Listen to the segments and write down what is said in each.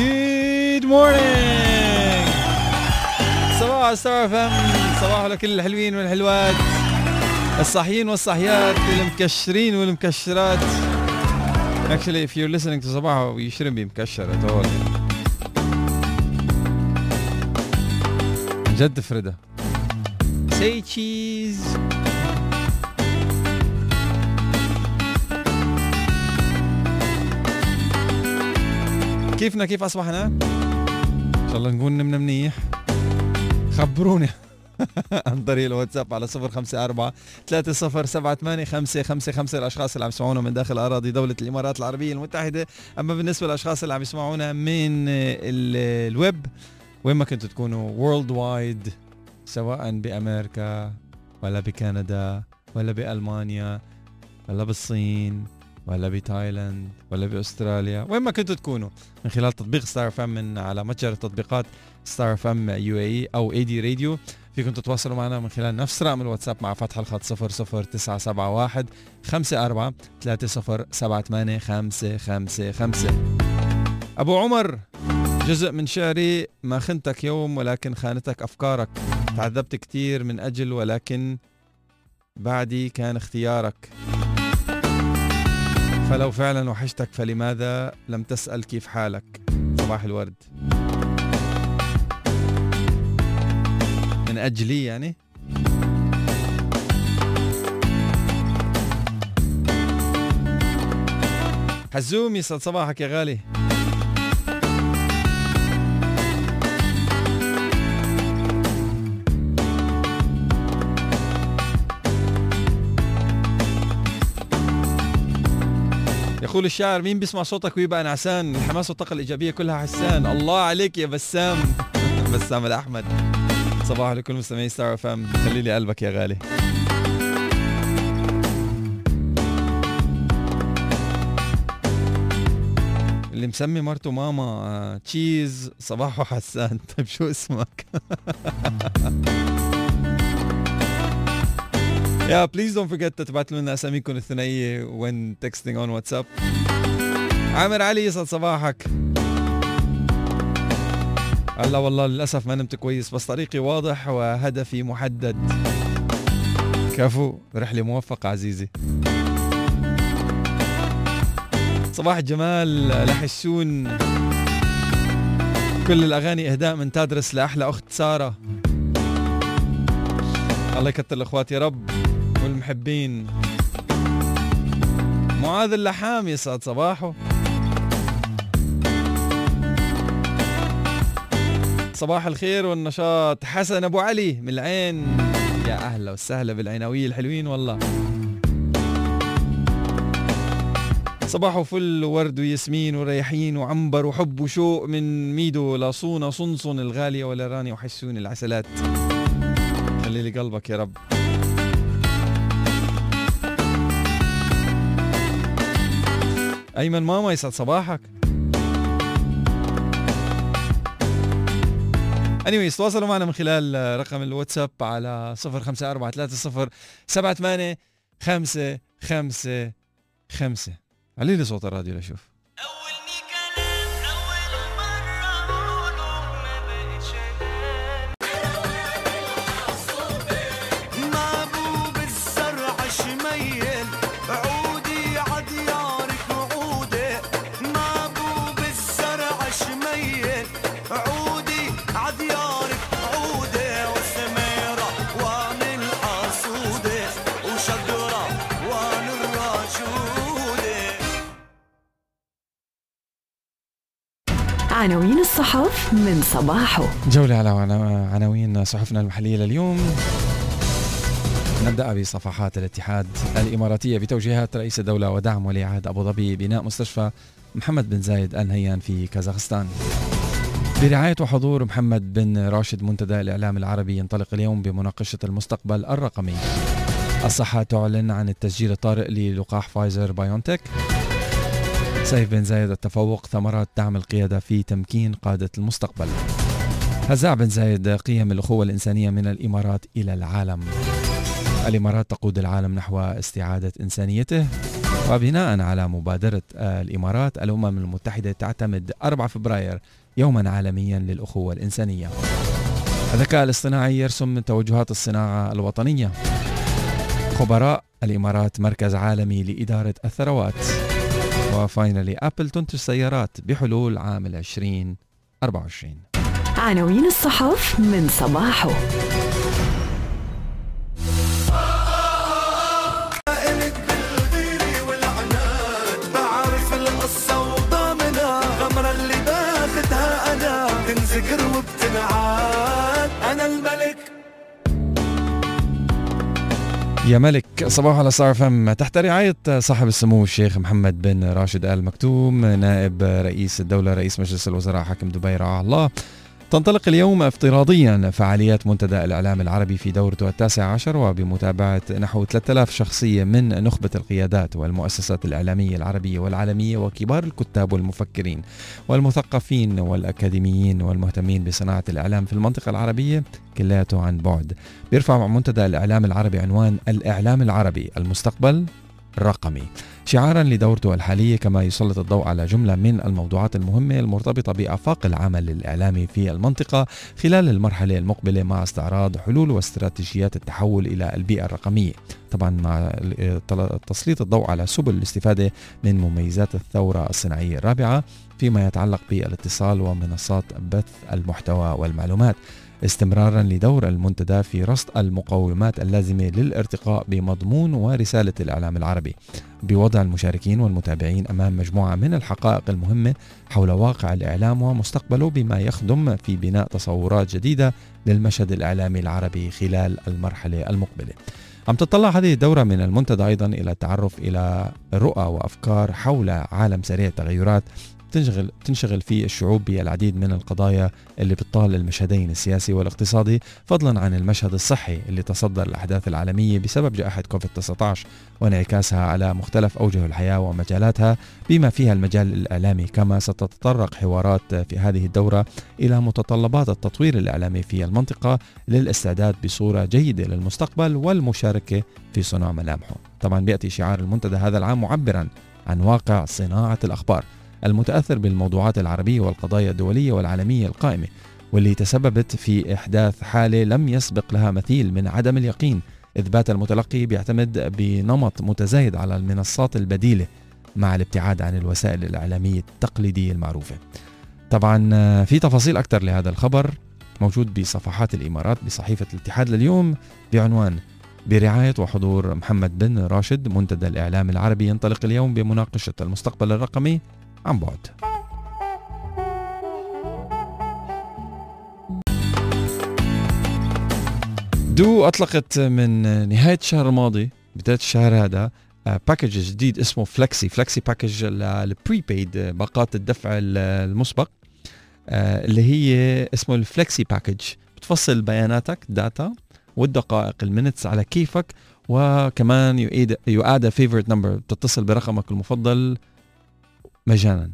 Good morning. صباح ستار فم صباح لكل الحلوين والحلوات. الصاحيين والصاحيات المكشرين والمكشرات. Actually if you're listening to صباح you shouldn't be مكشر at all. جد فريدة. Say cheese. كيفنا؟ كيف أصبحنا؟ إن شاء الله نكون نمنا منيح. خبروني عن طريق الواتساب على 054 3078 555 الأشخاص اللي عم يسمعونا من داخل أراضي دولة الإمارات العربية المتحدة. أما بالنسبة للأشخاص اللي عم يسمعونا من الويب وين ما كنتوا تكونوا وورلد وايد سواء بأمريكا ولا بكندا ولا بألمانيا ولا بالصين. ولا بتايلاند ولا بأستراليا. وين ما كنتوا تكونوا. من خلال تطبيق Star FM من على متجر تطبيقات Star FM UAE أو AD Radio فيكم تتواصلوا معنا من خلال نفس رقم الواتساب مع فتح الخط 00971 54 3078 555 أبو عمر جزء من شعري ما خنتك يوم ولكن خانتك أفكارك. تعذبت كثير من أجل ولكن بعدي كان اختيارك. فلو فعلا وحشتك فلماذا لم تسأل كيف حالك؟ صباح الورد. من أجلي يعني؟ حزوم يسعد صباحك يا غالي. يقول الشاعر مين بيسمع صوتك ويبقى نعسان الحماس والطاقة الإيجابية كلها حسان. الله عليك يا بسام. بسام الأحمد. صباح لكل مستمعي Star FM خلي لي قلبك يا غالي. اللي مسمي مرته ماما cheese صباحه حسان. طيب شو اسمك؟ يا please don't forget تبعت لنا أساميكم الثنائيه when texting on واتساب عامر علي يسعد صباحك. هلا والله للأسف ما نمت كويس بس طريقي واضح وهدفي محدد. كفو رحلة موفقة عزيزي. صباح الجمال لحشون. كل الأغاني إهداء من تدرس لأحلى أخت سارة. الله يكتر الأخوات يا رب. والمحبين. معاذ اللحام يسعد صباحه. صباح الخير والنشاط. حسن أبو علي من العين. يا أهلا وسهلا بالعيناويه الحلوين والله. صباح فل وورد وياسمين وريحين وعنبر وحب وشوق من ميدو لاصونا صنصن الغالية ولراني وحسون العسلات. خلي لي قلبك يا رب. أيمن ماما يسعد صباحك. انيويز تواصلوا معنا من خلال رقم الواتساب على 0543 5 5 5 علي لي صوت الراديو لشوف عناوين الصحف من صباحه. جولة على عناوين صحفنا المحلية لليوم نبدأ بصفحات الاتحاد الإماراتية بتوجيهات رئيس الدولة ودعم ولي عهد أبو ظبي بناء مستشفى محمد بن زايد آل نهيان في كازاخستان. برعاية وحضور محمد بن راشد منتدى الإعلام العربي ينطلق اليوم بمناقشة المستقبل الرقمي. الصحة تعلن عن التسجيل الطارئ للقاح فايزر بايونتك سيف بن زايد التفوق ثمرات دعم القيادة في تمكين قادة المستقبل. هزاع بن زايد قيم الأخوة الإنسانية من الإمارات إلى العالم. الإمارات تقود العالم نحو استعادة إنسانيته وبناء على مبادرة الإمارات الأمم المتحدة تعتمد 4 فبراير يوما عالميا للأخوة الإنسانية. الذكاء الاصطناعي يرسم توجهات الصناعة الوطنية. خبراء الإمارات مركز عالمي لإدارة الثروات. وفاينلي أبل تنتج سيارات بحلول عام 2024 عناوين الصحف من صباحه. تنذكر وبتنعاد. يا ملك صباح على صار فم تحت رعاية صاحب السمو الشيخ محمد بن راشد آل مكتوم نائب رئيس الدولة رئيس مجلس الوزراء حاكم دبي رعاه الله. تنطلق اليوم افتراضيا فعاليات منتدى الإعلام العربي في دورته التاسع عشر وبمتابعة نحو 3000 شخصية من نخبة القيادات والمؤسسات الإعلامية العربية والعالمية وكبار الكتاب والمفكرين والمثقفين والأكاديميين والمهتمين بصناعة الإعلام في المنطقة العربية كلياته عن بعد. بيرفع منتدى الإعلام العربي عنوان الإعلام العربي المستقبل. الرقمي شعارا لدورته الحالية كما يسلط الضوء على جملة من الموضوعات المهمة المرتبطة بآفاق العمل الإعلامي في المنطقة خلال المرحلة المقبلة مع استعراض حلول واستراتيجيات التحول إلى البيئة الرقمية. طبعا مع تسليط الضوء على سبل الاستفادة من مميزات الثورة الصناعية الرابعة فيما يتعلق بالإتصال ومنصات بث المحتوى والمعلومات. استمرارا لدور المنتدى في رصد المقومات اللازمة للارتقاء بمضمون ورسالة الإعلام العربي. بوضع المشاركين والمتابعين أمام مجموعة من الحقائق المهمة حول واقع الإعلام ومستقبله بما يخدم في بناء تصورات جديدة للمشهد الإعلامي العربي خلال المرحلة المقبلة. عم تطلع هذه الدورة من المنتدى أيضا إلى التعرف إلى رؤى وأفكار حول عالم سريع التغيرات تنشغل تنشغل فيه الشعوب بالعديد من القضايا اللي بتطال المشهدين السياسي والاقتصادي فضلا عن المشهد الصحي اللي تصدر الأحداث العالمية بسبب جائحة كوفيد 19 وانعكاسها على مختلف أوجه الحياة ومجالاتها بما فيها المجال الإعلامي كما ستتطرق حوارات في هذه الدورة إلى متطلبات التطوير الإعلامي في المنطقة للاستعداد بصورة جيدة للمستقبل والمشاركة في صنع ملامحه. طبعا بيأتي شعار المنتدى هذا العام معبرا عن واقع صناعة الأخبار المتأثر بالموضوعات العربية والقضايا الدولية والعالمية القائمة واللي تسببت في إحداث حالة لم يسبق لها مثيل من عدم اليقين إثبات المتلقي بيعتمد بنمط متزايد على المنصات البديلة مع الابتعاد عن الوسائل الإعلامية التقليدية المعروفة. طبعا في تفاصيل أكثر لهذا الخبر موجود بصفحات الإمارات بصحيفة الاتحاد لليوم بعنوان برعاية وحضور محمد بن راشد منتدى الإعلام العربي ينطلق اليوم بمناقشة المستقبل الرقمي عن بعد. du أطلقت من نهاية الشهر الماضي بداية الشهر هذا package آه، جديد اسمه Flexi Flexi package ال prepaid باقات الدفع المسبق آه، اللي هي اسمه ال Flexi package بتفصل بياناتك data والدقائق ال minutes على كيفك وكمان you add favorite number بتتصل برقمك المفضل مجانا.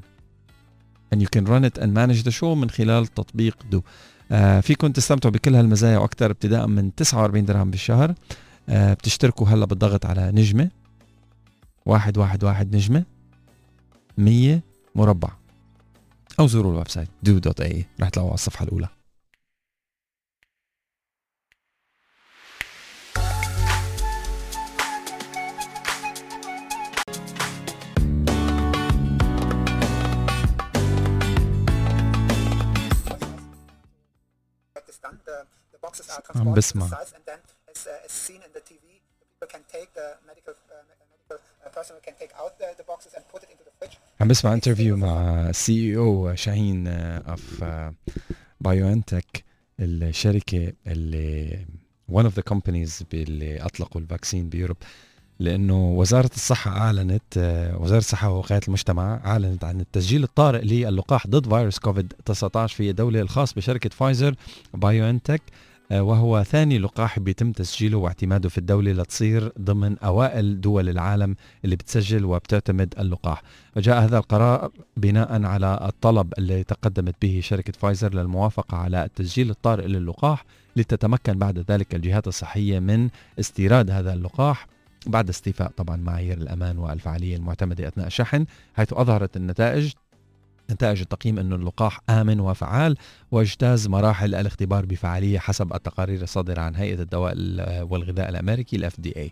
And you can run it and manage the show من خلال تطبيق du. آه فيكم تستمتعوا بكل هالمزايا وأكثر ابتداء من 49 درهم بالشهر. آه بتشتركوا هلا بالضغط على نجمة. واحد واحد واحد نجمة. 100 مربع. أو زوروا ال website du dot ae رح تلاقوا على الصفحة الأولى. عم بسمع. عم بسمع interview مع CEO شاهين of BioNTech الشركة اللي one of the companies اللي أطلقوا ال vaccine ب Europe. لأنه وزارة الصحة أعلنت وزارة الصحة ووقاية المجتمع أعلنت عن التسجيل الطارئ للقاح ضد فيروس كوفيد 19 في الدولة الخاص بشركة فايزر BioNTech آه، وهو ثاني لقاح بيتم تسجيله واعتماده في الدولة لتصير ضمن أوائل دول العالم اللي بتسجل وبتعتمد اللقاح. وجاء هذا القرار بناء على الطلب اللي تقدمت به شركة فايزر للموافقة على التسجيل الطارئ للقاح لتتمكن بعد ذلك الجهات الصحية من استيراد هذا اللقاح بعد استيفاء طبعا معايير الأمان والفعالية المعتمدة أثناء الشحن حيث أظهرت النتائج نتائج التقييم أن اللقاح آمن وفعال واجتاز مراحل الاختبار بفعالية حسب التقارير الصادرة عن هيئة الدواء والغذاء الأمريكي ال FDA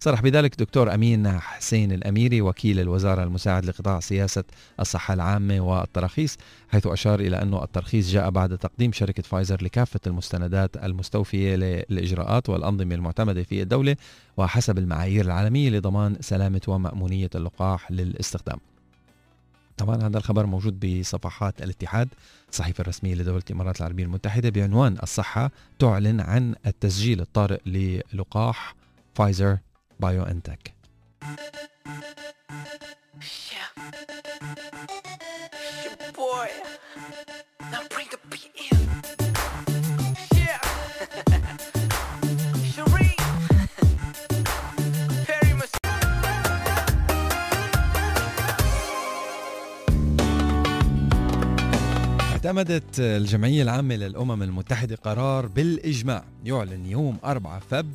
صرح بذلك دكتور أمين حسين الأميري وكيل الوزارة المساعد لقطاع سياسة الصحة العامة والتراخيص حيث أشار إلى أن الترخيص جاء بعد تقديم شركة فايزر لكافة المستندات المستوفية للإجراءات والأنظمة المعتمدة في الدولة وحسب المعايير العالمية لضمان سلامة ومأمونية اللقاح للاستخدام. طبعا هذا الخبر موجود بصفحات الاتحاد الصحيفة الرسمية لدولة الإمارات العربية المتحدة بعنوان الصحة تعلن عن التسجيل الطارئ للقاح فايزر بايو انتك اعتمدت الجمعية العامة للأمم المتحدة قرار بالإجماع يعلن يوم 4 فب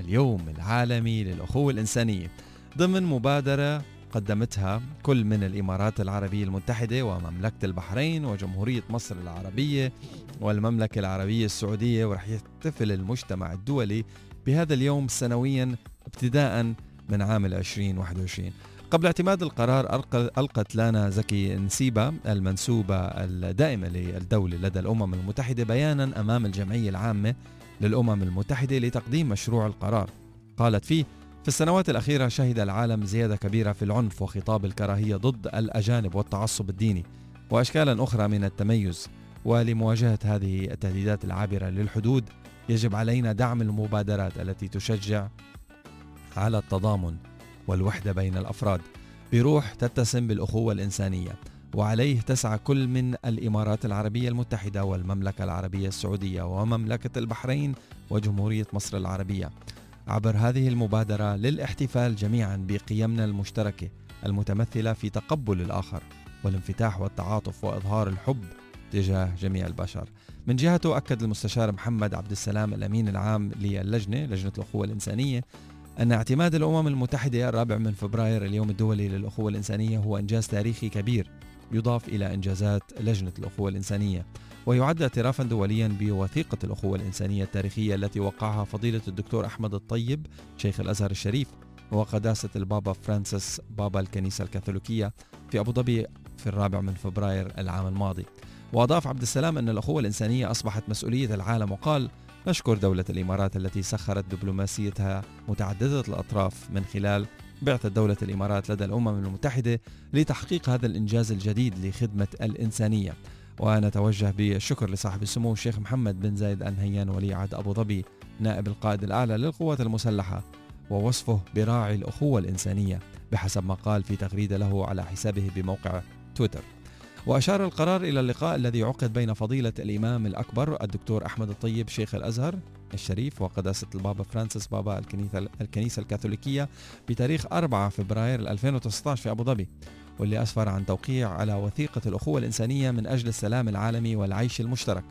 اليوم العالمي للأخوة الإنسانية. ضمن مبادرة قدمتها كل من الإمارات العربية المتحدة ومملكة البحرين وجمهورية مصر العربية والمملكة العربية السعودية ورح يحتفل المجتمع الدولي بهذا اليوم سنويا ابتداء من عام 2021 قبل اعتماد القرار ألقت لانا زكي نسيبة المنسوبة الدائمة للدولة لدى الأمم المتحدة بيانا أمام الجمعية العامة للأمم المتحدة لتقديم مشروع القرار. قالت فيه في السنوات الأخيرة شهد العالم زيادة كبيرة في العنف وخطاب الكراهية ضد الأجانب والتعصب الديني وأشكالا أخرى من التميز. ولمواجهة هذه التهديدات العابرة للحدود يجب علينا دعم المبادرات التي تشجع على التضامن والوحدة بين الأفراد. بروح تتسم بالأخوة الإنسانية وعليه تسعى كل من الإمارات العربية المتحدة والمملكة العربية السعودية ومملكة البحرين وجمهورية مصر العربية. عبر هذه المبادرة للاحتفال جميعا بقيمنا المشتركة المتمثلة في تقبل الآخر والانفتاح والتعاطف وإظهار الحب تجاه جميع البشر. من جهته أكد المستشار محمد عبد السلام الأمين العام للجنة لجنة الأخوة الإنسانية أن اعتماد الأمم المتحدة الرابع من فبراير اليوم الدولي للأخوة الإنسانية هو إنجاز تاريخي كبير يضاف إلى إنجازات لجنة الأخوة الإنسانية. ويعد اعترافا دوليا بوثيقة الأخوة الإنسانية التاريخية التي وقعها فضيلة الدكتور أحمد الطيب شيخ الأزهر الشريف وقداسة البابا فرانسيس بابا الكنيسة الكاثوليكية في أبو ظبي في الرابع من فبراير العام الماضي. وأضاف عبد السلام أن الأخوة الإنسانية أصبحت مسؤولية العالم وقال نشكر دولة الإمارات التي سخرت دبلوماسيتها متعددة الأطراف من خلال بعثة دولة الإمارات لدى الأمم المتحدة لتحقيق هذا الإنجاز الجديد لخدمة الإنسانية. ونتوجه بالشكر لصاحب السمو الشيخ محمد بن زايد أل نهيان ولي عهد أبو ظبي نائب القائد الأعلى للقوات المسلحة ووصفه براعي الأخوة الإنسانية بحسب ما قال في تغريدة له على حسابه بموقع تويتر. وأشار القرار إلى اللقاء الذي عقد بين فضيلة الإمام الأكبر الدكتور أحمد الطيب شيخ الأزهر الشريف وقداسة البابا فرانسيس بابا الكنيسة, الكنيسة الكاثوليكية بتاريخ 4 فبراير 2019 في أبو ظبي واللي أسفر عن توقيع على وثيقة الأخوة الإنسانية من أجل السلام العالمي والعيش المشترك.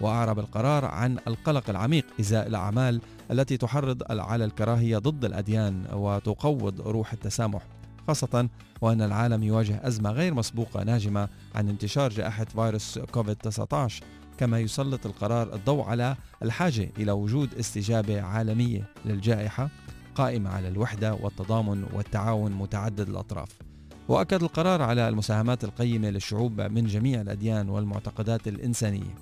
وأعرب القرار عن القلق العميق إزاء الأعمال التي تحرض على الكراهية ضد الأديان وتقوض روح التسامح. خاصة وأن العالم يواجه أزمة غير مسبوقة ناجمة عن انتشار جائحة فيروس كوفيد 19 كما يسلط القرار الضوء على الحاجة إلى وجود استجابة عالمية للجائحة قائمة على الوحدة والتضامن والتعاون متعدد الأطراف. وأكد القرار على المساهمات القيمة للشعوب من جميع الأديان والمعتقدات الإنسانية.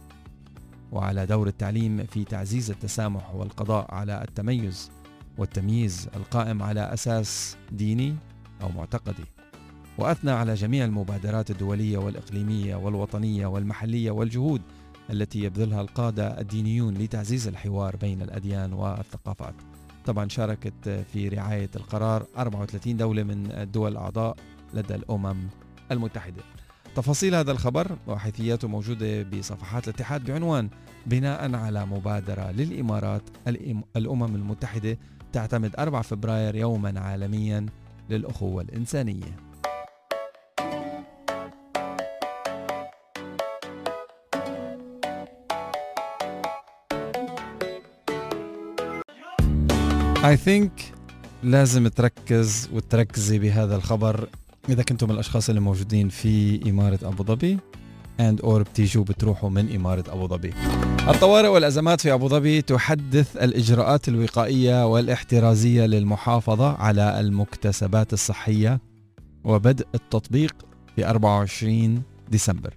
وعلى دور التعليم في تعزيز التسامح والقضاء على التميز والتمييز القائم على أساس ديني أو معتقدي. وأثنى على جميع المبادرات الدولية والإقليمية والوطنية والمحلية والجهود التي يبذلها القادة الدينيون لتعزيز الحوار بين الأديان والثقافات. طبعا شاركت في رعاية القرار 34 دولة من الدول الأعضاء لدى الأمم المتحدة. تفاصيل هذا الخبر وحيثياته موجودة بصفحات الاتحاد بعنوان بناء على مبادرة للإمارات الأمم المتحدة تعتمد 4 فبراير يوما عالميا للأخوة الإنسانية. I think لازم تركز وتركزي بهذا الخبر إذا كنتم من الأشخاص اللي موجودين في إمارة أبو ظبي. and or بتيجوا بتروحوا من إمارة أبو ظبي. الطوارئ والأزمات في أبو ظبي تحدث الإجراءات الوقائية والاحترازية للمحافظة على المكتسبات الصحية وبدء التطبيق في 24 ديسمبر.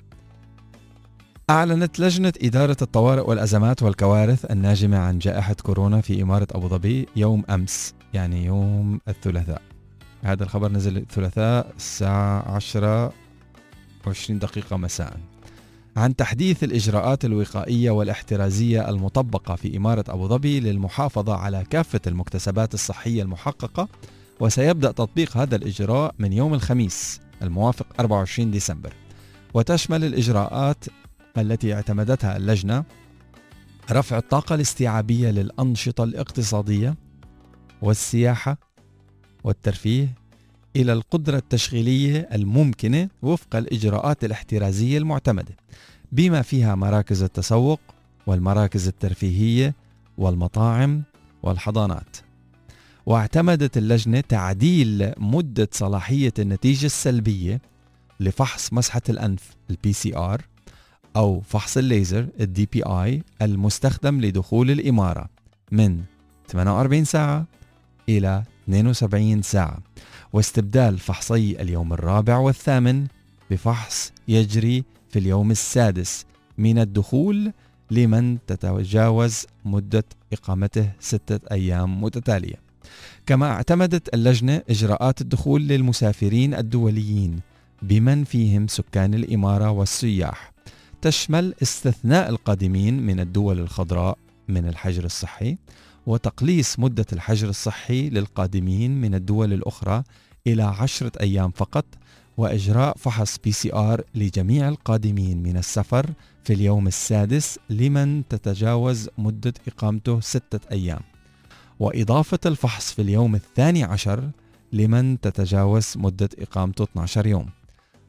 أعلنت لجنة إدارة الطوارئ والأزمات والكوارث الناجمة عن جائحة كورونا في إمارة أبو ظبي يوم أمس يعني يوم الثلاثاء. هذا الخبر نزل الثلاثاء الساعة 10 20 دقيقة مساء. عن تحديث الإجراءات الوقائية والاحترازية المطبقة في إمارة أبو ظبي للمحافظة على كافة المكتسبات الصحية المحققة وسيبدأ تطبيق هذا الإجراء من يوم الخميس الموافق 24 ديسمبر. وتشمل الإجراءات التي اعتمدتها اللجنة رفع الطاقة الاستيعابية للأنشطة الاقتصادية والسياحة والترفيه إلى القدرة التشغيلية الممكنة وفق الإجراءات الاحترازية المعتمدة بما فيها مراكز التسوق والمراكز الترفيهية والمطاعم والحضانات. واعتمدت اللجنة تعديل مدة صلاحية النتيجة السلبية لفحص مسحة الأنف ال PCR أو فحص الليزر ال DPI المستخدم لدخول الإمارة من 48 ساعة إلى 72 ساعة. واستبدال فحصي اليوم الرابع والثامن بفحص يجري في اليوم السادس من الدخول لمن تتجاوز مدة إقامته ستة أيام متتالية. كما اعتمدت اللجنة إجراءات الدخول للمسافرين الدوليين بمن فيهم سكان الإمارة والسياح. تشمل استثناء القادمين من الدول الخضراء من الحجر الصحي وتقليص مدة الحجر الصحي للقادمين من الدول الأخرى إلى عشرة أيام فقط وإجراء فحص PCR لجميع القادمين من السفر في اليوم السادس لمن تتجاوز مدة إقامته ستة أيام. وإضافة الفحص في اليوم الثاني عشر لمن تتجاوز مدة إقامته 12 يوم.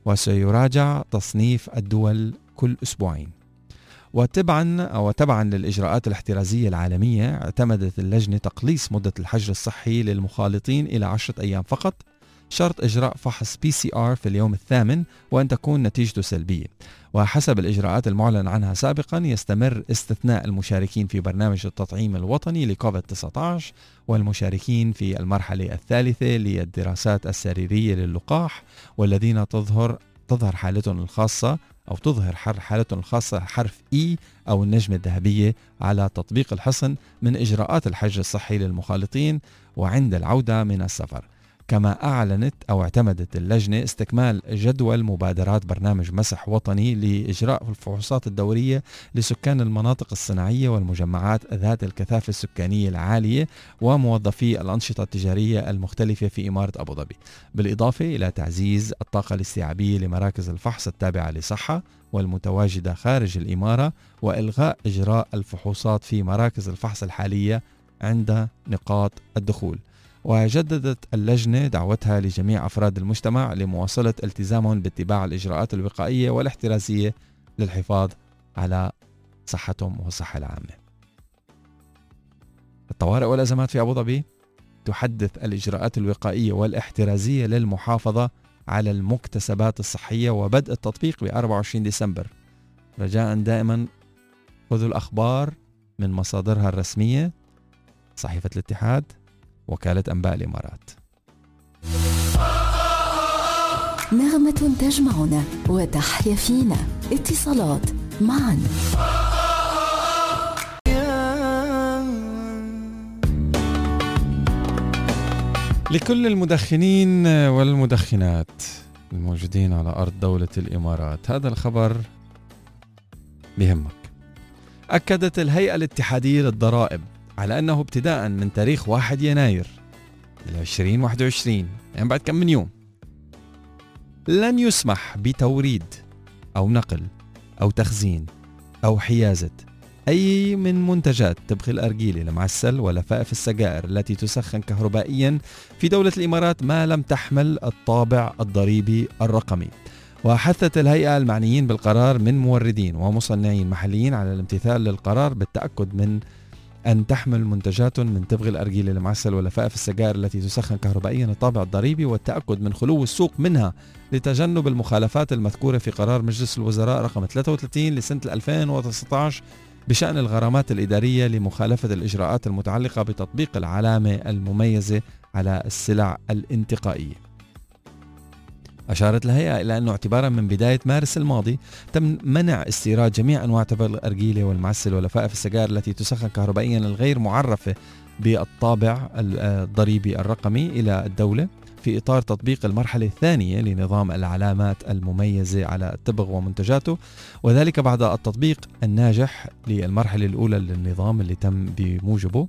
وسيراجع تصنيف الدول كل أسبوعين. وتبعا أو تبعا للإجراءات الاحترازية العالمية اعتمدت اللجنة تقليص مدة الحجر الصحي للمخالطين إلى عشرة أيام فقط شرط إجراء فحص PCR في اليوم الثامن وأن تكون نتيجته سلبية. وحسب الإجراءات المعلن عنها سابقا يستمر استثناء المشاركين في برنامج التطعيم الوطني لكوفيد 19 والمشاركين في المرحلة الثالثة للدراسات السريرية للقاح والذين تظهر تظهر حالتهم الخاصة أو تظهر حالتهم الخاصة حرف إي أو النجمة الذهبية على تطبيق الحصن من إجراءات الحجر الصحي للمخالطين وعند العودة من السفر. كما أعلنت أو اعتمدت اللجنة استكمال جدول مبادرات برنامج مسح وطني لإجراء الفحوصات الدورية لسكان المناطق الصناعية والمجمعات ذات الكثافة السكانية العالية وموظفي الأنشطة التجارية المختلفة في إمارة أبو ظبي. بالإضافة إلى تعزيز الطاقة الاستيعابية لمراكز الفحص التابعة لصحة والمتواجدة خارج الإمارة وإلغاء إجراء الفحوصات في مراكز الفحص الحالية عند نقاط الدخول. وجددت اللجنة دعوتها لجميع أفراد المجتمع لمواصلة التزامهم باتباع الإجراءات الوقائية والاحترازية للحفاظ على صحتهم والصحة العامة. الطوارئ والأزمات في أبو ظبي تحدث الإجراءات الوقائية والاحترازية للمحافظة على المكتسبات الصحية وبدء التطبيق ب 24 ديسمبر. رجاء دائما خذوا الأخبار من مصادرها الرسمية. صحيفة الاتحاد. وكالة أنباء الإمارات. نغمة تجمعنا وتحيا فينا اتصالات معا. لكل المدخنين والمدخنات الموجودين على أرض دولة الإمارات هذا الخبر بهمك. أكدت الهيئة الاتحادية للضرائب على أنه ابتداء من تاريخ 1 يناير 2021 يعني بعد كم من يوم. لن يسمح بتوريد أو نقل أو تخزين أو حيازة أي من منتجات تبخ الأرجيلة المعسل ولفائف السجائر التي تسخن كهربائيا في دولة الإمارات ما لم تحمل الطابع الضريبي الرقمي. وحثت الهيئة المعنيين بالقرار من موردين ومصنعين محليين على الامتثال للقرار بالتأكد من أن تحمل منتجات من تبغ الأرجيل المعسل ولفائف السجائر التي تسخن كهربائيا الطابع الضريبي والتأكد من خلو السوق منها لتجنب المخالفات المذكورة في قرار مجلس الوزراء رقم 33 لسنة 2019 بشأن الغرامات الإدارية لمخالفة الإجراءات المتعلقة بتطبيق العلامة المميزة على السلع الانتقائية. أشارت الهيئة إلى أنه اعتبارا من بداية مارس الماضي تم منع استيراد جميع أنواع تبغ الأرجيلة والمعسل ولفائف السجائر التي تسخن كهربائيا الغير معرفة بالطابع الضريبي الرقمي إلى الدولة في إطار تطبيق المرحلة الثانية لنظام العلامات المميزة على التبغ ومنتجاته وذلك بعد التطبيق الناجح للمرحلة الأولى للنظام اللي تم بموجبه. آه،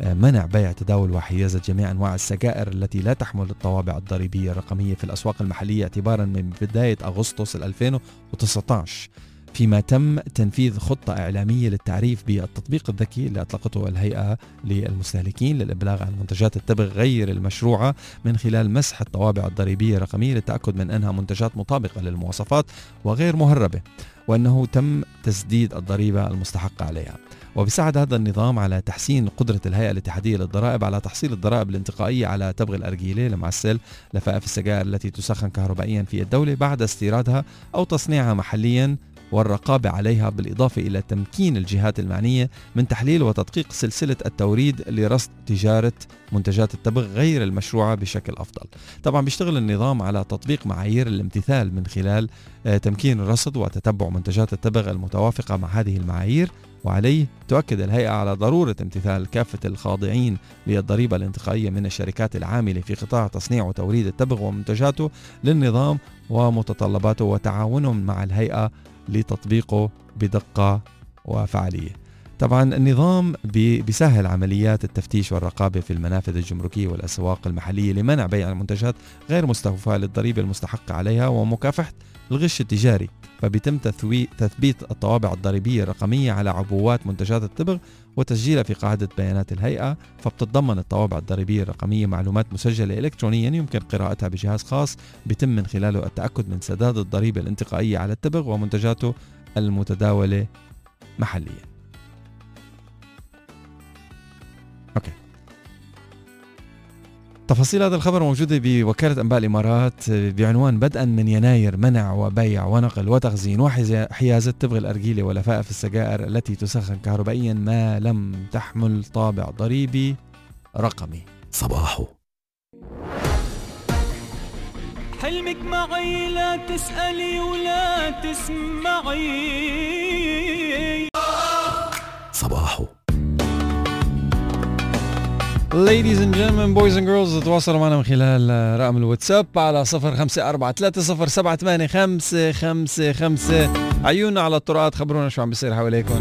منع بيع تداول وحيازة جميع أنواع السجائر التي لا تحمل الطوابع الضريبية الرقمية في الأسواق المحلية اعتبارا من بداية أغسطس 2019 فيما تم تنفيذ خطة إعلامية للتعريف بالتطبيق الذكي اللي أطلقته الهيئة للمستهلكين للإبلاغ عن منتجات التبغ غير المشروعة من خلال مسح الطوابع الضريبية الرقمية للتأكد من أنها منتجات مطابقة للمواصفات وغير مهربة وأنه تم تسديد الضريبة المستحقة عليها. وبساعد هذا النظام على تحسين قدرة الهيئة الاتحادية للضرائب على تحصيل الضرائب الانتقائية على تبغ الأرجيلة المعسل لفائف السجائر التي تسخن كهربائيا في الدولة بعد استيرادها أو تصنيعها محليا والرقابة عليها بالإضافة إلى تمكين الجهات المعنية من تحليل وتدقيق سلسلة التوريد لرصد تجارة منتجات التبغ غير المشروعة بشكل أفضل. طبعا بيشتغل النظام على تطبيق معايير الامتثال من خلال آه، تمكين رصد وتتبع منتجات التبغ المتوافقة مع هذه المعايير وعليه تؤكد الهيئة على ضرورة امتثال كافة الخاضعين للضريبة الانتقائية من الشركات العاملة في قطاع تصنيع وتوريد التبغ ومنتجاته للنظام ومتطلباته وتعاونهم مع الهيئة لتطبيقه بدقة وفعالية. طبعا النظام بيسهل عمليات التفتيش والرقابة في المنافذ الجمركية والأسواق المحلية لمنع بيع المنتجات غير مستوفاة للضريبة المستحقة عليها ومكافحة الغش التجاري فبيتم تثبيت الطوابع الضريبية الرقمية على عبوات منتجات التبغ وتسجيلها في قاعدة بيانات الهيئة فبتتضمن الطوابع الضريبية الرقمية معلومات مسجلة إلكترونيا يمكن قراءتها بجهاز خاص بيتم من خلاله التأكد من سداد الضريبة الانتقائية على التبغ ومنتجاته المتداولة محليا. تفاصيل هذا الخبر موجودة بوكالة أنباء الإمارات بعنوان بدءا من يناير منع وبيع ونقل وتخزين وحيازة تبغ الأرجيلة ولفائف السجائر التي تسخن كهربائيا ما لم تحمل طابع ضريبي رقمي. صباحو. حلمك معي لا تسألي ولا تسمعي. صباحو. Ladies and gentlemen, boys and girls تواصلوا معنا من خلال رقم الواتساب على صفر خمسة أربعة ثلاثة صفر سبعة ثمانية خمسة خمسة خمسة. عيونا على الطرقات خبرونا شو عم بيصير حواليكم.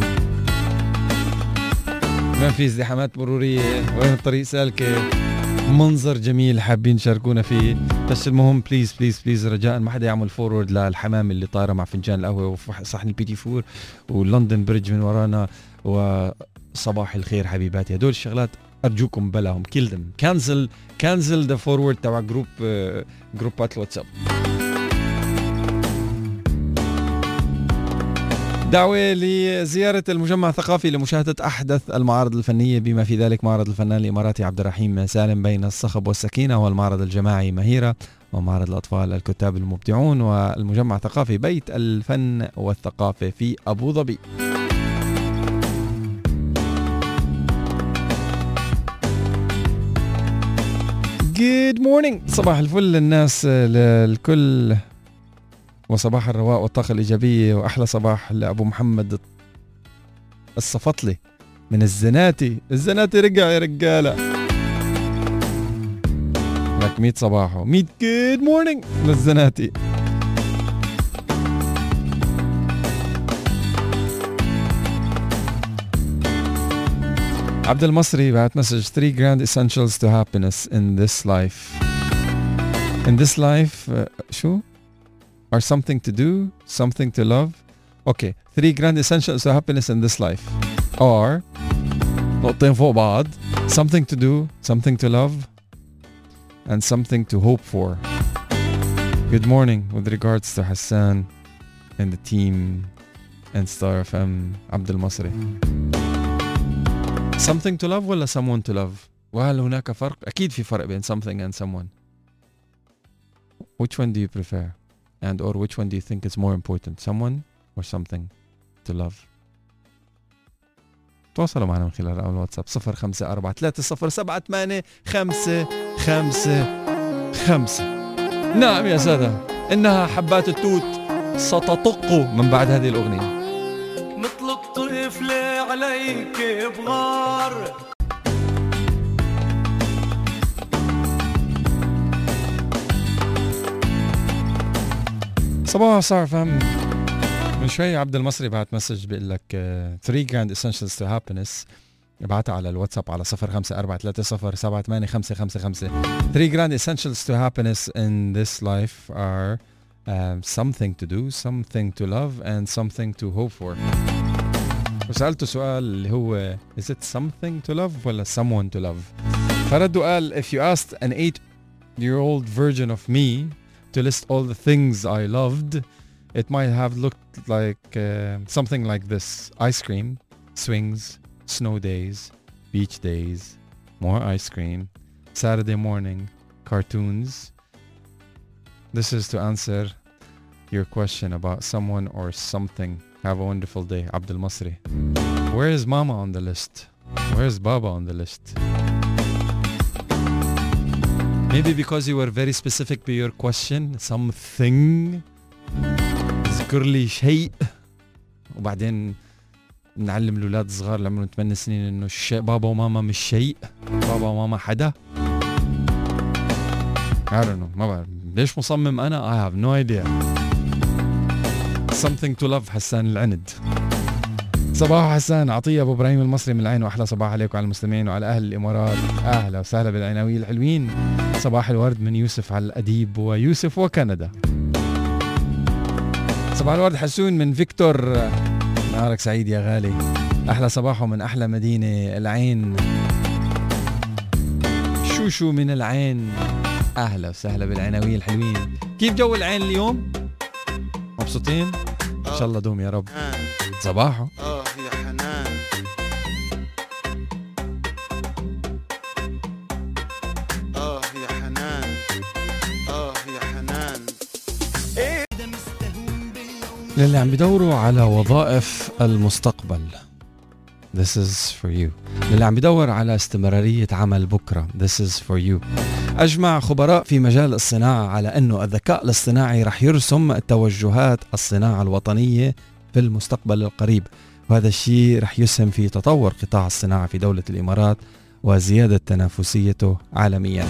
ما في ازدحامات مرورية وين الطريق سالكة. منظر جميل حابين تشاركونا فيه. بس المهم please please please رجاء ما حدا يعمل forward للحمام اللي طايرة مع فنجان القهوة وصحن ال petit four و London Bridge من ورانا. وصباح الخير حبيباتي. هدول الشغلات أرجوكم بلاهم kill them cancel cancel the forward تبع group جروبات الواتساب دعوة لزيارة المجمع الثقافي لمشاهدة أحدث المعارض الفنية. بما في ذلك معرض الفنان الإماراتي عبد الرحيم سالم بين الصخب والسكينة والمعرض الجماعي مهيرة ومعرض الأطفال الكتاب المبدعون والمجمع الثقافي بيت الفن والثقافة في أبو ظبي. good morning صباح الفل للناس للكل. وصباح الرواق والطاقة الإيجابية وأحلى صباح لأبو محمد الصفطلي من الزناتي. الزناتي رجع يا رجالة. لك 100 صباحه. 100 good morning للزناتي. عبد المصري بعت مسج 3 grand essentials to happiness in this life in this life uh, شو are something to do something to love okay 3 grand essentials to happiness in this life are نقطتين فوق بعض something to do something to love and something to hope for good morning with regards to Hassan and the team and Star FM عبد المصري Something to love ولا someone to love وهل هناك فرق أكيد في فرق بين something and someone which one do you prefer and or which one do you think is more important someone or something to love تواصلوا معنا من خلال الواتساب 0543 خمسة خمسة خمسة نعم يا سادة إنها حبات التوت ستطق من بعد هذه الأغنية الطفل عليك بغار. صباح ستار أف إم من شوي عبد المصري بعت مسج بيقول لك 3 grand essentials to happiness ابعتها على الواتساب على 0543078555 3 grand essentials to happiness in this life are um, something to do something to love and something to hope for. وسألته سؤال اللي هو is it something to love ولا someone to love فردوا قال if you asked an 8 year old version of me to list all the things I loved it might have looked like uh, something like this ice cream swings snow days, beach days, more ice cream, Saturday morning, cartoons. This is to answer your question about someone or something. Have a wonderful day, Abdul Masri. Where is Mama on the list? Where is Baba on the list? Maybe because you were very specific with your question, something. اذكر لي شيء وبعدين نعلم الاولاد الصغار اللي عمرهم 8 سنين انه الشيء بابا وماما مش شيء بابا وماما حدا I don't know ما بعرف ليش مصمم أنا I have no idea something to love حسان العند. صباح حسان عطية أبو إبراهيم المصري من العين وأحلى صباح عليكم على المستمعين وعلى أهل الإمارات. أهلا وسهلا بالعناوين الحلوين. صباح الورد من يوسف على الأديب ويوسف وكندا. صباح الورد حسون من فيكتور. نهارك سعيد يا غالي. أحلى صباحه من أحلى مدينة العين. شوشو من العين. أهلا وسهلا بالعناوين الحلوين. كيف جو العين اليوم؟ مبسوطين؟ إن شاء الله دوم يا رب. صباحه آه يا حنان. آه يا حنان. آه يا حنان. للي عم بدوروا على وظائف المستقبل. This is for you. للي عم بدور على استمرارية عمل بكرة. This is for you. أجمع خبراء في مجال الصناعة على أنه الذكاء الاصطناعي رح يرسم توجهات الصناعة الوطنية في المستقبل القريب. وهذا الشيء رح يسهم في تطور قطاع الصناعة في دولة الإمارات وزيادة تنافسيته عالميا.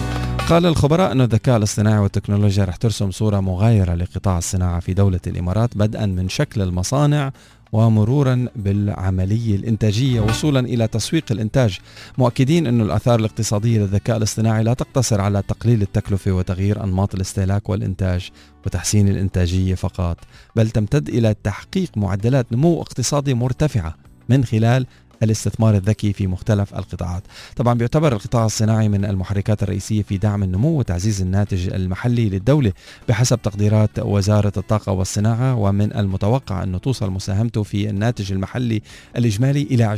قال الخبراء أن الذكاء الاصطناعي والتكنولوجيا رح ترسم صورة مغايرة لقطاع الصناعة في دولة الإمارات بدءا من شكل المصانع ومرورا بالعملية الإنتاجية وصولا إلى تسويق الإنتاج. مؤكدين أن الآثار الاقتصادية للذكاء الاصطناعي لا تقتصر على تقليل التكلفة وتغيير أنماط الاستهلاك والإنتاج وتحسين الإنتاجية فقط بل تمتد إلى تحقيق معدلات نمو اقتصادي مرتفعة من خلال الاستثمار الذكي في مختلف القطاعات. طبعا بيعتبر القطاع الصناعي من المحركات الرئيسية في دعم النمو وتعزيز الناتج المحلي للدولة بحسب تقديرات وزارة الطاقة والصناعة ومن المتوقع أن توصل مساهمته في الناتج المحلي الإجمالي إلى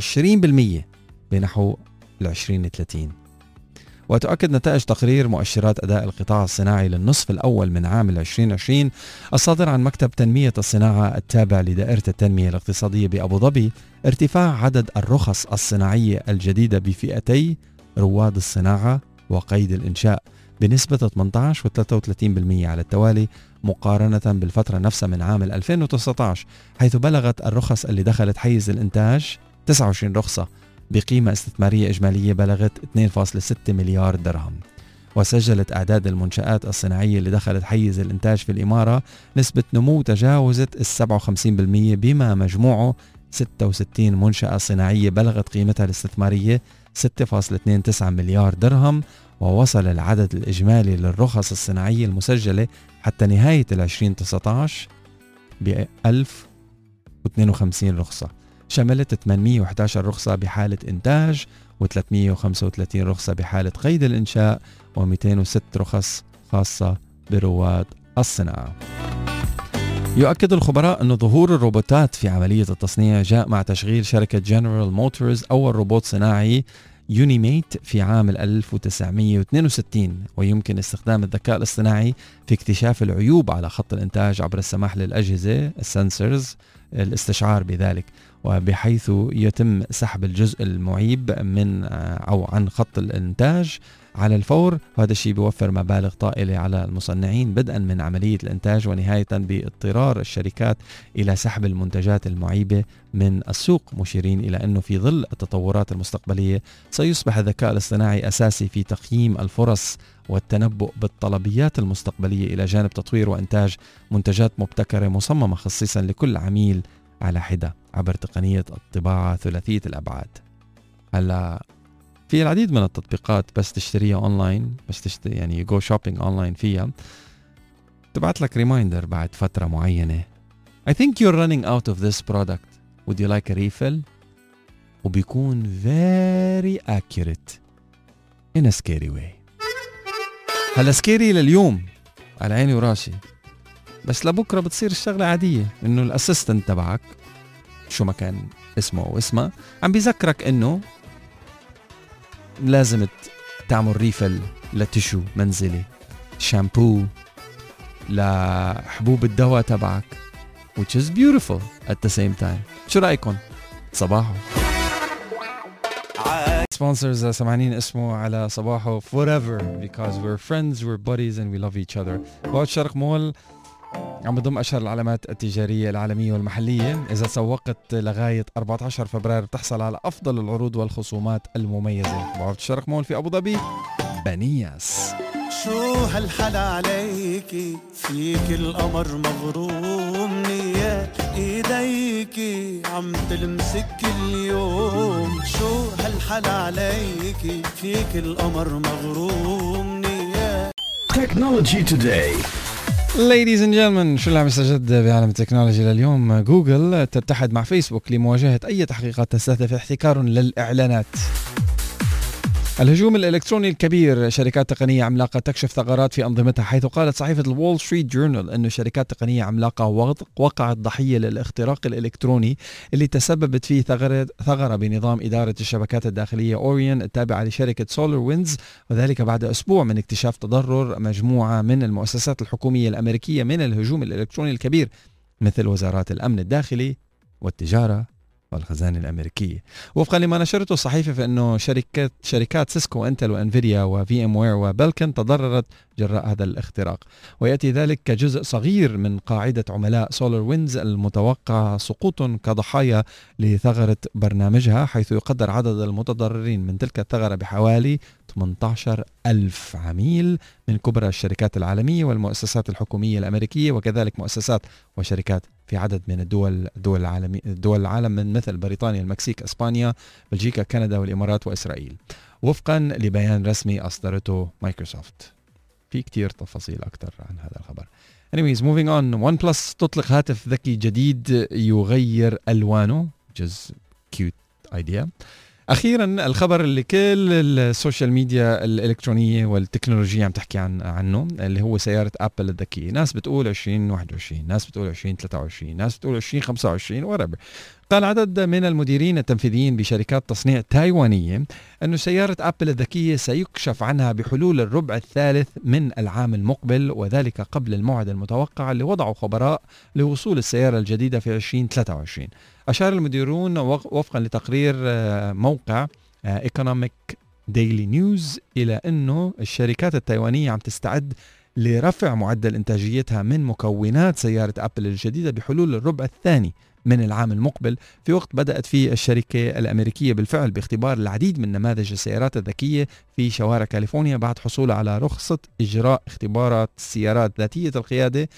20% بنحو 2030 وتؤكد نتائج تقرير مؤشرات أداء القطاع الصناعي للنصف الأول من عام 2020 الصادر عن مكتب تنمية الصناعة التابع لدائرة التنمية الاقتصادية بأبو ظبي ارتفاع عدد الرخص الصناعية الجديدة بفئتي رواد الصناعة وقيد الإنشاء بنسبة 18 و 33% على التوالي مقارنة بالفترة نفسها من عام 2019 حيث بلغت الرخص اللي دخلت حيز الإنتاج 29 رخصة بقيمة استثمارية إجمالية بلغت 2.6 مليار درهم. وسجلت أعداد المنشآت الصناعية اللي دخلت حيز الإنتاج في الإمارة نسبة نمو تجاوزت ال 57% بما مجموعه 66 منشأة صناعية بلغت قيمتها الاستثمارية 6.29 مليار درهم ووصل العدد الإجمالي للرخص الصناعية المسجلة حتى نهاية ال 2019 ب 1052 رخصة. شملت 811 رخصة بحالة إنتاج و335 رخصة بحالة قيد الإنشاء و206 رخص خاصة برواد الصناعة. يؤكد الخبراء أن ظهور الروبوتات في عملية التصنيع جاء مع تشغيل شركة جنرال موتورز أول روبوت صناعي يونيميت في عام 1962 ويمكن استخدام الذكاء الاصطناعي في اكتشاف العيوب على خط الإنتاج عبر السماح للأجهزة السنسرز الاستشعار بذلك. وبحيث يتم سحب الجزء المعيب من أو عن خط الإنتاج على الفور. وهذا الشيء بيوفر مبالغ طائلة على المصنعين بدءا من عملية الإنتاج ونهاية بإضطرار الشركات إلى سحب المنتجات المعيبة من السوق مشيرين إلى أنه في ظل التطورات المستقبلية سيصبح الذكاء الاصطناعي أساسي في تقييم الفرص والتنبؤ بالطلبيات المستقبلية إلى جانب تطوير وإنتاج منتجات مبتكرة مصممة خصيصا لكل عميل على حدة. عبر تقنية الطباعة ثلاثية الأبعاد. هلا في العديد من التطبيقات بس تشتريها اونلاين بس تشتري يعني go shopping online فيها. تبعت لك reminder بعد فترة معينة. I think you're running out of this product. Would you like a refill? وبيكون very accurate in a scary way. هلا scary لليوم على عيني وراسي. بس لبكرة بتصير الشغلة عادية إنه ال assistant تبعك شو ما كان اسمه أو اسمها عم بيذكرك إنه لازم تعمل refill ل tissue منزلي. شامبو لحبوب الدواء تبعك which is beautiful at the same time. شو رايكم صباحو. Sponsors سمعانين اسمه على صباحو forever because we're friends we're buddies and we love each other. وقت شرق مول عم بضم أشهر العلامات التجارية العالمية والمحلية. إذا سوقت لغاية 14 فبراير بتحصل على أفضل العروض والخصومات المميزة. بعرض الشرق مول في أبو ظبي بنياس. شو هالحلا عليكي فيك القمر مغروم نيات ايديكي عم تلمسك كل يوم شو هالحلا عليكي فيك القمر مغروم نيات Technology Today. Ladies and gentlemen شو اللي عم يستجد بعالم التكنولوجيا لليوم؟ جوجل تتحد مع فيسبوك لمواجهة أي تحقيقات تستهدف احتكار للإعلانات. الهجوم الإلكتروني الكبير شركات تقنية عملاقة تكشف ثغرات في أنظمتها حيث قالت صحيفة الوول ستريت جورنال أن شركات تقنية عملاقة وقعت ضحية للاختراق الإلكتروني اللي تسببت فيه ثغرة, ثغرة بنظام إدارة الشبكات الداخلية أوريون التابعة لشركة سولار ويندز وذلك بعد أسبوع من اكتشاف تضرر مجموعة من المؤسسات الحكومية الأمريكية من الهجوم الإلكتروني الكبير مثل وزارات الأمن الداخلي والتجارة والخزانة الأمريكية. وفقا لما نشرته الصحيفة فإنه شركات شركات سيسكو وانتل وإنفيديا وفي ام وير وبلكن تضررت جراء هذا الاختراق. ويأتي ذلك كجزء صغير من قاعدة عملاء سولار ويندز المتوقع سقوط كضحايا لثغرة برنامجها حيث يقدر عدد المتضررين من تلك الثغرة بحوالي 18 ألف عميل من كبرى الشركات العالمية والمؤسسات الحكومية الأمريكية وكذلك مؤسسات وشركات في عدد من الدول دول العالم دول العالم من مثل بريطانيا المكسيك إسبانيا بلجيكا كندا والإمارات وإسرائيل. وفقا لبيان رسمي أصدرته مايكروسوفت. في كتير تفاصيل أكثر عن هذا الخبر. Anyways moving on. ون بلس تطلق هاتف ذكي جديد يغير ألوانه. Which is cute idea. أخيرا الخبر اللي كل ال social media الإلكترونية والتكنولوجيا عم تحكي عن عنه اللي هو سيارة ابل الذكية. ناس بتقول 2021 ناس بتقول 2023 ناس بتقول 2025 however قال عدد من المديرين التنفيذيين بشركات تصنيع تايوانية أن سيارة أبل الذكية سيكشف عنها بحلول الربع الثالث من العام المقبل وذلك قبل الموعد المتوقع اللي وضعه خبراء لوصول السيارة الجديدة في 2023 أشار المديرون وفقا لتقرير آه، موقع ايكونوميك ديلي نيوز إلى أنه الشركات التايوانية عم تستعد لرفع معدل إنتاجيتها من مكونات سيارة أبل الجديدة بحلول الربع الثاني. من العام المقبل في وقت بدأت فيه الشركة الأمريكية بالفعل باختبار العديد من نماذج السيارات الذكية في شوارع كاليفورنيا بعد حصولها على رخصة إجراء اختبارات سيارات ذاتية القيادة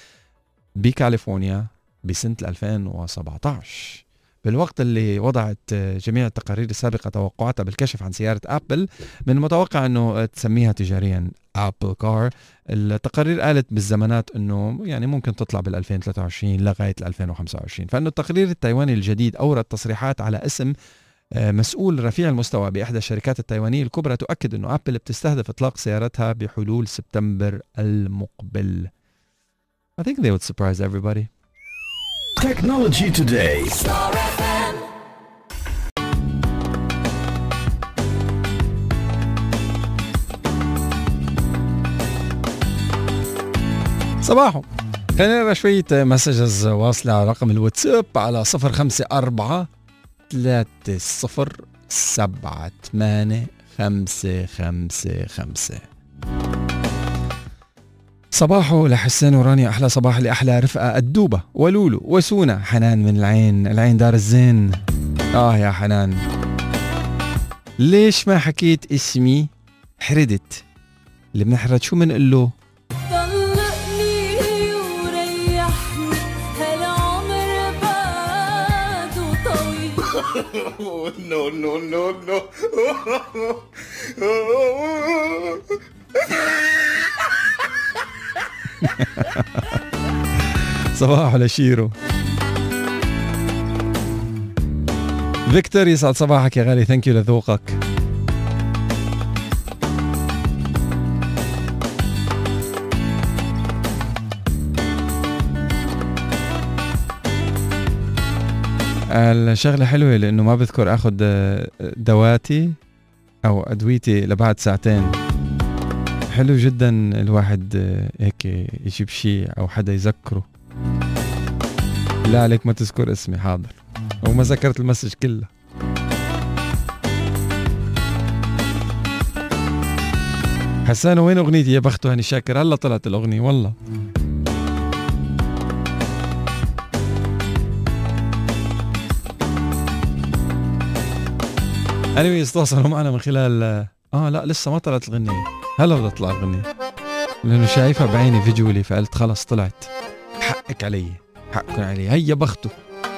بكاليفورنيا بسنة 2017 بالوقت اللي وضعت جميع التقارير السابقة توقعاتها بالكشف عن سيارة أبل من المتوقع أنه تسميها تجاريا أبل كار التقارير قالت بالزمانات أنه يعني ممكن تطلع بال 2023 لغاية 2025 فأنه التقرير التايواني الجديد أورد تصريحات على اسم آه، مسؤول رفيع المستوى بإحدى الشركات التايوانية الكبرى تؤكد أنه أبل بتستهدف إطلاق سيارتها بحلول سبتمبر المقبل. I think they would surprise everybody. Technology Today. صباحو خلينا نقرا شوية مسجز واصلة على رقم الواتساب على صفر خمسة أربعة ثلاثة صفر سبعة ثمانية خمسة خمسة خمسة صباحو لحسين ورانيا أحلى صباح لأحلى رفقة الدوبة ولولو وسونا حنان من العين العين دار الزين. آه يا حنان. ليش ما حكيت اسمي حردت؟ اللي بنحرد شو بنقول له طلقني وريحني هالعمر بعده طويل no, no, no, no. صباح لشيرو. فيكتور يسعد صباحك يا غالي. thank you لذوقك. الشغلة حلوة لأنه ما بذكر أخذ دواتي أو أدويتي لبعد ساعتين. حلو جدا الواحد هيك يجيب شيء أو حدا يذكره. لا عليك ما تذكر اسمي حاضر. وما ذكرت المسج كلها حسان وين أغنيتي يا بخته هاني شاكر؟ هلا طلعت الأغنية والله. اني تواصلوا معنا من خلال آه لا لسه ما طلعت الغنية. هلا بدها تطلع الغنية. لأنه شايفها بعيني فيجولي فقلت خلص طلعت. حقك علي حقكم علي. هي يا بخته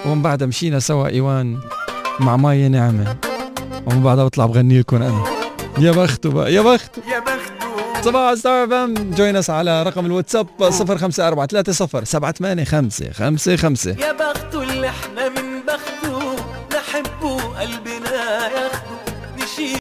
ومن بعدها مشينا سوا إيوان مع ماي نعمة. ومن بعدها بطلع بغني لكم أنا. يا بخته بقى يا بخته يا بخته صباح ستار أف إم. جوين على رقم الواتساب 0543 78 يا بخته اللي إحنا من بخته نحبه قلبنا يا